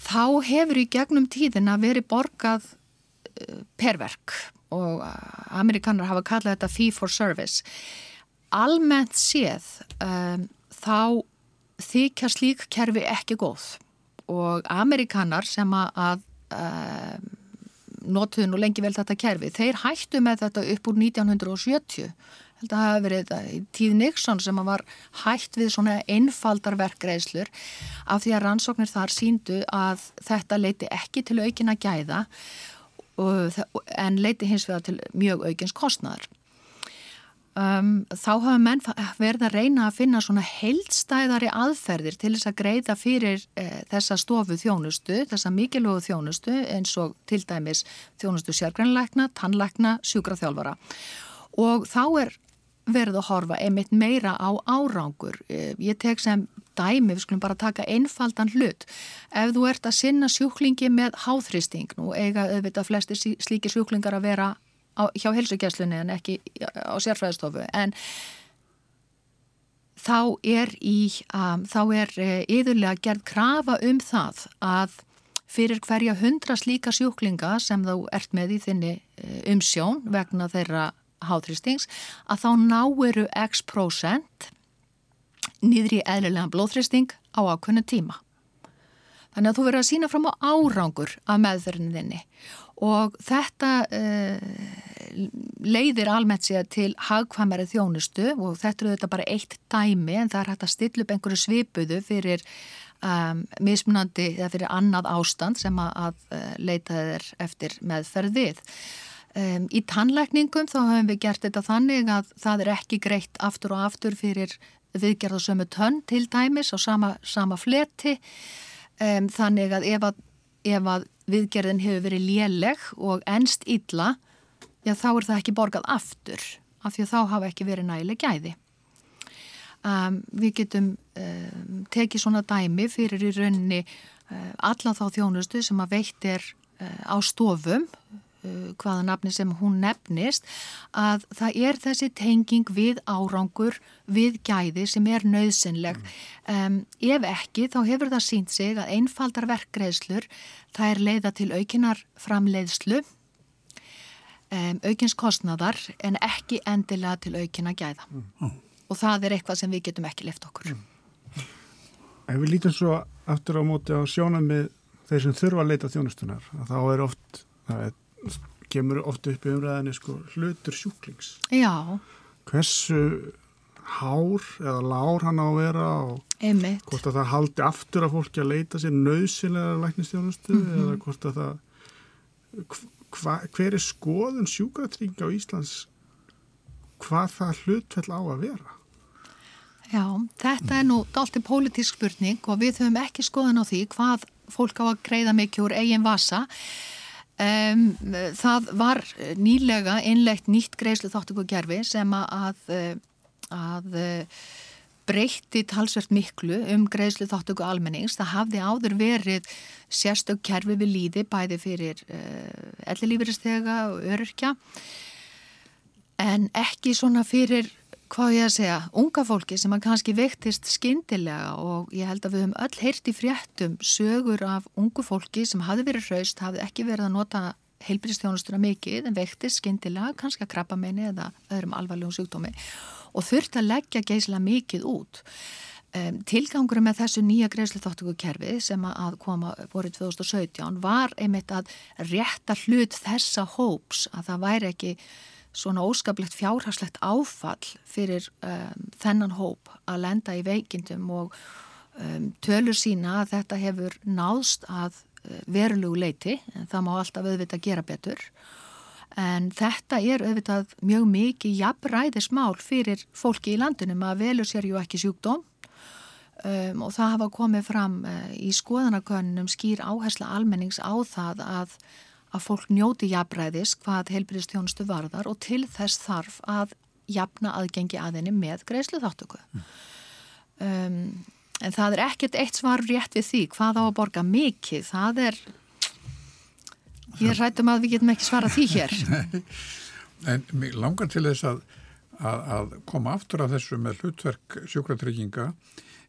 þá hefur í gegnum tíðina verið borgað uh, perverk og amerikanar hafa kallað þetta fee for service. Almennt séð um, þá þykja slík kerfi ekki góð. Og amerikanar sem að um, notuðu nú lengi vel þetta kerfi, þeir hættu með þetta upp úr 1970 held að það hafi verið þetta í tíð Nixon sem var hætt við svona einfaldar verkreislur af því að rannsóknir þar síndu að þetta leiti ekki til aukina gæða en leiti hins vegar til mjög aukins kostnæðar. Um, þá hafa menn verið að reyna að finna svona heildstæðari aðferðir til þess að greiða fyrir eh, þessa stofu þjónustu, þessa mikilvægu þjónustu eins og til dæmis þjónustu sérgrænleikna, tannleikna, sjúkraþjálfara og þá er verið að horfa einmitt meira á árangur. Eh, ég tek sem dæmi, við skulum bara taka einfaldan hlut. Ef þú ert að sinna sjúklingi með háþristing, nú eiga auðvitað flesti slíki sjúklingar að vera á, hjá helsugjæslunni en ekki á sérfræðistofu en þá er í um, þá er yðurlega eh, gerð krafa um það að fyrir hverja hundra slíka sjúklinga sem þú ert með í þinni eh, umsjón vegna þeirra háþristings að þá náiru x nýður í eðlilega blóðþristing á ákveðnu tíma. Þannig að þú verður að sína fram á árangur af meðferðinni og þetta uh, leiðir almennt sér til hagkvæmari þjónustu og þetta er þetta bara eitt dæmi en það er hægt að stilla upp einhverju svipuðu fyrir um, mismunandi eða fyrir annað ástand sem að, uh, leita þeir eftir meðferðið. Um, í tannlækningum þá höfum við gert þetta þannig að það er ekki greitt aftur og aftur fyrir viðgerðasömu tönn til dæmis á sama, sama fleti um, þannig að ef að, ef að viðgerðin hefur verið léleg og ennst illa, já þá er það ekki borgað aftur af því að þá hafa ekki verið nægileg gæði. Um, við getum um, tekið svona dæmi fyrir í rauninni uh, alla þá þjónustu sem að veitt er uh, á stofum hvaða nafni sem hún nefnist að það er þessi tenging við árangur, við gæði sem er nöðsynleg. Um, ef ekki þá hefur það sínt sig að einfaldar verkgreðslur það er leiða til aukinar framleiðslu, um, aukins kostnaðar en ekki endilega til aukina gæða. Mm. Og það er eitthvað sem við getum ekki lift okkur. Mm. Ef við lítum svo aftur á móti á sjónum með þeir sem þurfa að leita þjónustunar, þá er oft það er kemur ofta upp í umræðinni sko, hlutur sjúklings. Já. Hversu hár eða lár hann á að vera og Einmitt. hvort að það haldi aftur að fólki að leita sér nöðsynlega læknistjónustu mm -hmm. eða hvort að það hva, hver er skoðun sjúkratring á Íslands hvað það hlutfell á að vera? Já, þetta er nú dalti pólitísk spurning og við höfum ekki skoðun á því hvað fólk á að greiða mikið úr eigin vasa Um, það var nýlega innlegt nýtt greiðslu þáttöku gerfi sem að, að breytti talsvert miklu um greiðslu þáttöku almennings. Það hafði áður verið sérstök kerfi við líði bæði fyrir uh, ellilífuristega og öryrkja en ekki svona fyrir hvað ég að segja, unga fólki sem að kannski vektist skindilega og ég held að við höfum öll heyrt í fréttum sögur af ungu fólki sem hafi verið hraust, hafi ekki verið að nota heilbyrjastjónustuna mikið en vektist skindilega, kannski að krabba meini eða öðrum alvarlegum sjúkdómi og þurft að leggja geysla mikið út. Um, tilgangur með þessu nýja greiðslu þáttöku kerfi sem að koma voruð 2017 var einmitt að rétta hlut þessa hóps að það væri ekki svona óskaplegt fjárhagslegt áfall fyrir um, þennan hóp að lenda í veikindum og um, tölur sína að þetta hefur náðst að uh, verulegu leiti, en það má alltaf auðvitað gera betur. En þetta er auðvitað mjög mikið jafnræðismál fyrir fólki í landunum að velur sér ju ekki sjúkdóm um, og það hafa komið fram uh, í skoðanakönnum skýr áhersla almennings á það að að fólk njóti jafnræðis hvað heilbyrðistjónustu varðar og til þess þarf að jafna aðgengi aðinni með greiðslu þáttöku. Mm. Um, en það er ekkert eitt svar rétt við því hvað á að borga mikið, það er ég rættum að við getum ekki svara því hér En mig langar til þess að, að, að koma aftur af þessu með hlutverk sjúkratrygginga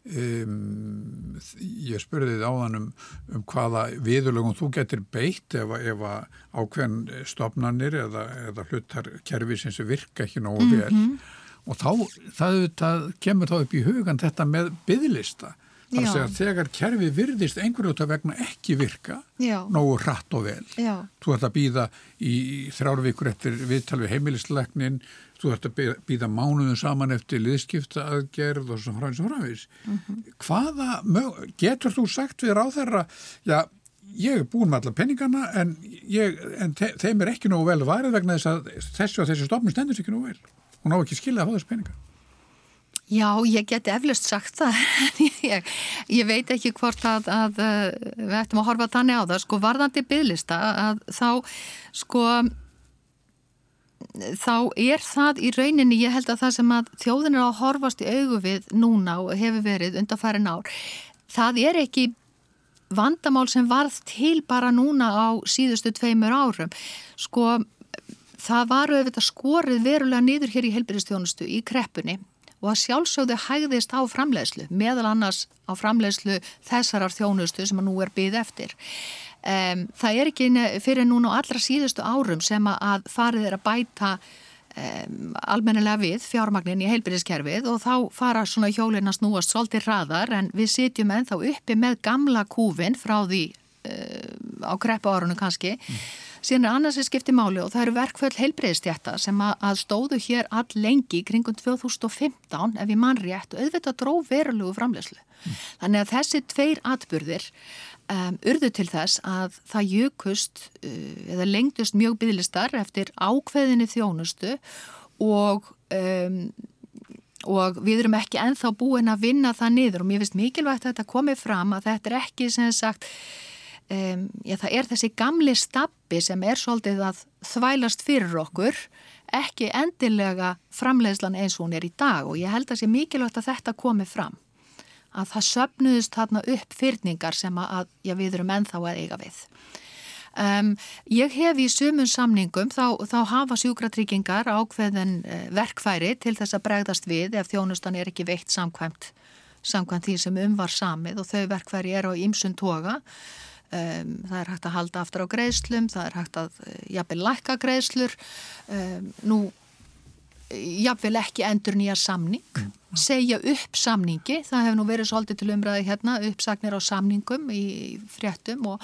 um, ég spurði þið áðan um, um hvaða viðulögum þú getur beitt ef, ef ákveðin stopnarnir eða, eða hlutar kerfi sem virka ekki nógu vel mm -hmm. og þá það, það kemur þá upp í hugan þetta með byðlista þar að segja að þegar kerfi virðist einhverju út af vegna ekki virka Já. nógu hratt og vel Já. þú ert að býða í þrjárvíkur eftir viðtal við heimilisleiknin þú ert að býða mánuðum saman eftir liðskipta aðgerð og svo frá eins og framvís mm -hmm. hvaða getur þú sagt við ráð þeirra já ég er búin með alla peningana en, ég, en te, þeim er ekki nógu vel varð vegna þess að þessu og þessu stofnum stendur ekki nógu vel hún á ekki skilja að fá þessu peninga Já, ég geti eflust sagt það, ég, ég veit ekki hvort að, að uh, við ættum að horfa þannig á það, sko varðandi bygglista að þá, sko, þá er það í rauninni, ég held að það sem að þjóðin er að horfast í augu við núna og hefur verið undanfærin ár, það er ekki vandamál sem varð til bara núna á síðustu tveimur árum, sko, það var auðvitað skorið verulega niður hér í helbyrjastjónustu í kreppunni og að sjálfsögðu hægðist á framleiðslu, meðal annars á framleiðslu þessarar þjónustu sem að nú er byggð eftir. Um, það er ekki fyrir núna á allra síðustu árum sem að farið er að bæta um, almennilega við fjármagnin í heilbyrðiskerfið og þá fara svona hjólinn að snúast svolítið hraðar en við sitjum ennþá uppi með gamla kúvin frá því uh, á kreppa árunum kannski mm síðan er annars sem skiptir máli og það eru verkföll heilbreyðstjætta sem að, stóðu hér all lengi kringum 2015 ef ég mann rétt og auðvitað dró verulegu framlegslu. Mm. Þannig að þessi tveir atbyrðir um, urðu til þess að það jökust uh, eða lengdust mjög bygglistar eftir ákveðinni þjónustu og um, og við erum ekki enþá búin að vinna það niður og mér finnst mikilvægt að þetta komi fram að þetta er ekki sem sagt um, já, það er þessi gamli stabbi sem er svolítið að þvælast fyrir okkur, ekki endilega framleiðslan eins og hún er í dag og ég held að sé mikilvægt að þetta komi fram. Að það söpnuðist þarna upp fyrningar sem að, já, við erum ennþá að eiga við. Um, ég hef í sumun samningum þá, þá hafa sjúkratryggingar ákveðin uh, verkfæri til þess að bregðast við ef þjónustan er ekki veitt samkvæmt, samkvæmt því sem umvar samið og þau verkfæri er á ýmsun toga Um, það er hægt að halda aftur á greiðslum, það er hægt að uh, jafnvel lækka greiðslur, um, nú jafnvel ekki endur nýja samning, mm. segja upp samningi, það hefur nú verið svolítið til umræði hérna, uppsagnir á samningum í fréttum og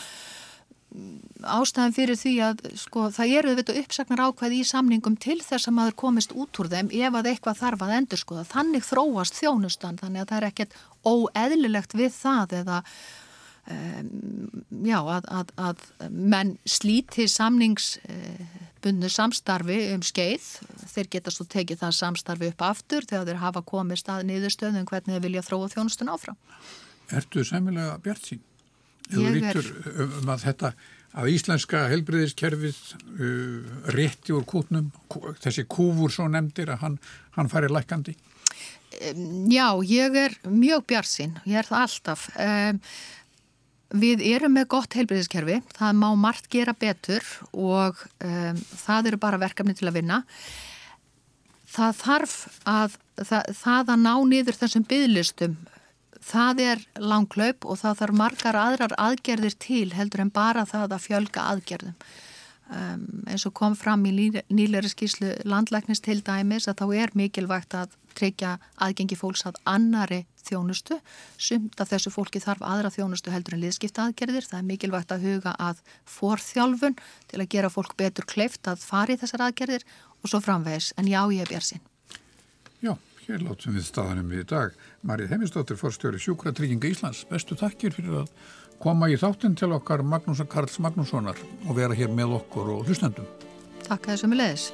mm, ástæðan fyrir því að sko, það eru auðvitað uppsagnar ákveði í samningum til þess að maður komist út úr þeim ef að eitthvað þarf að endur skoða. Þannig þróast þjónustan, þannig að það er ekkert óeðlilegt við það eða já, að, að, að menn slíti samningsbundu samstarfi um skeið. Þeir geta svo tekið það samstarfi upp aftur þegar þeir hafa komið stað niðurstöðum hvernig þeir vilja þróa þjónustun áfram. Ertu semilega bjart sín? Þú rítur um að þetta að íslenska helbriðiskerfið uh, rétti úr kútnum þessi kúfur svo nefndir að hann, hann færi lækandi um, Já, ég er mjög bjart sín, ég er það alltaf. Um, Við erum með gott heilbreyðiskerfi, það má margt gera betur og um, það eru bara verkefni til að vinna. Það þarf að, það, það að ná niður þessum bygglistum, það er langklaup og það þarf margar aðrar aðgerðir til heldur en bara það að fjölga aðgerðum. Um, eins og kom fram í nýleiri skíslu landlæknist til dæmis að þá er mikilvægt að tryggja aðgengi fólks að annari þjónustu. Sumt af þessu fólki þarf aðra þjónustu heldur en liðskipta aðgerðir það er mikilvægt að huga að forþjálfun til að gera fólk betur kleift að fari þessar aðgerðir og svo framvegis. En já ég er björnsinn Já, hér látum við staðanum við í dag. Marið Heimistóttir, forstjóri Sjúkratrygginga Íslands. Bestu takkir fyrir að koma í þáttinn til okkar Magnús Karls Magnússonar og vera hér með okkur og hlustendum. Takk að þessu með leðis.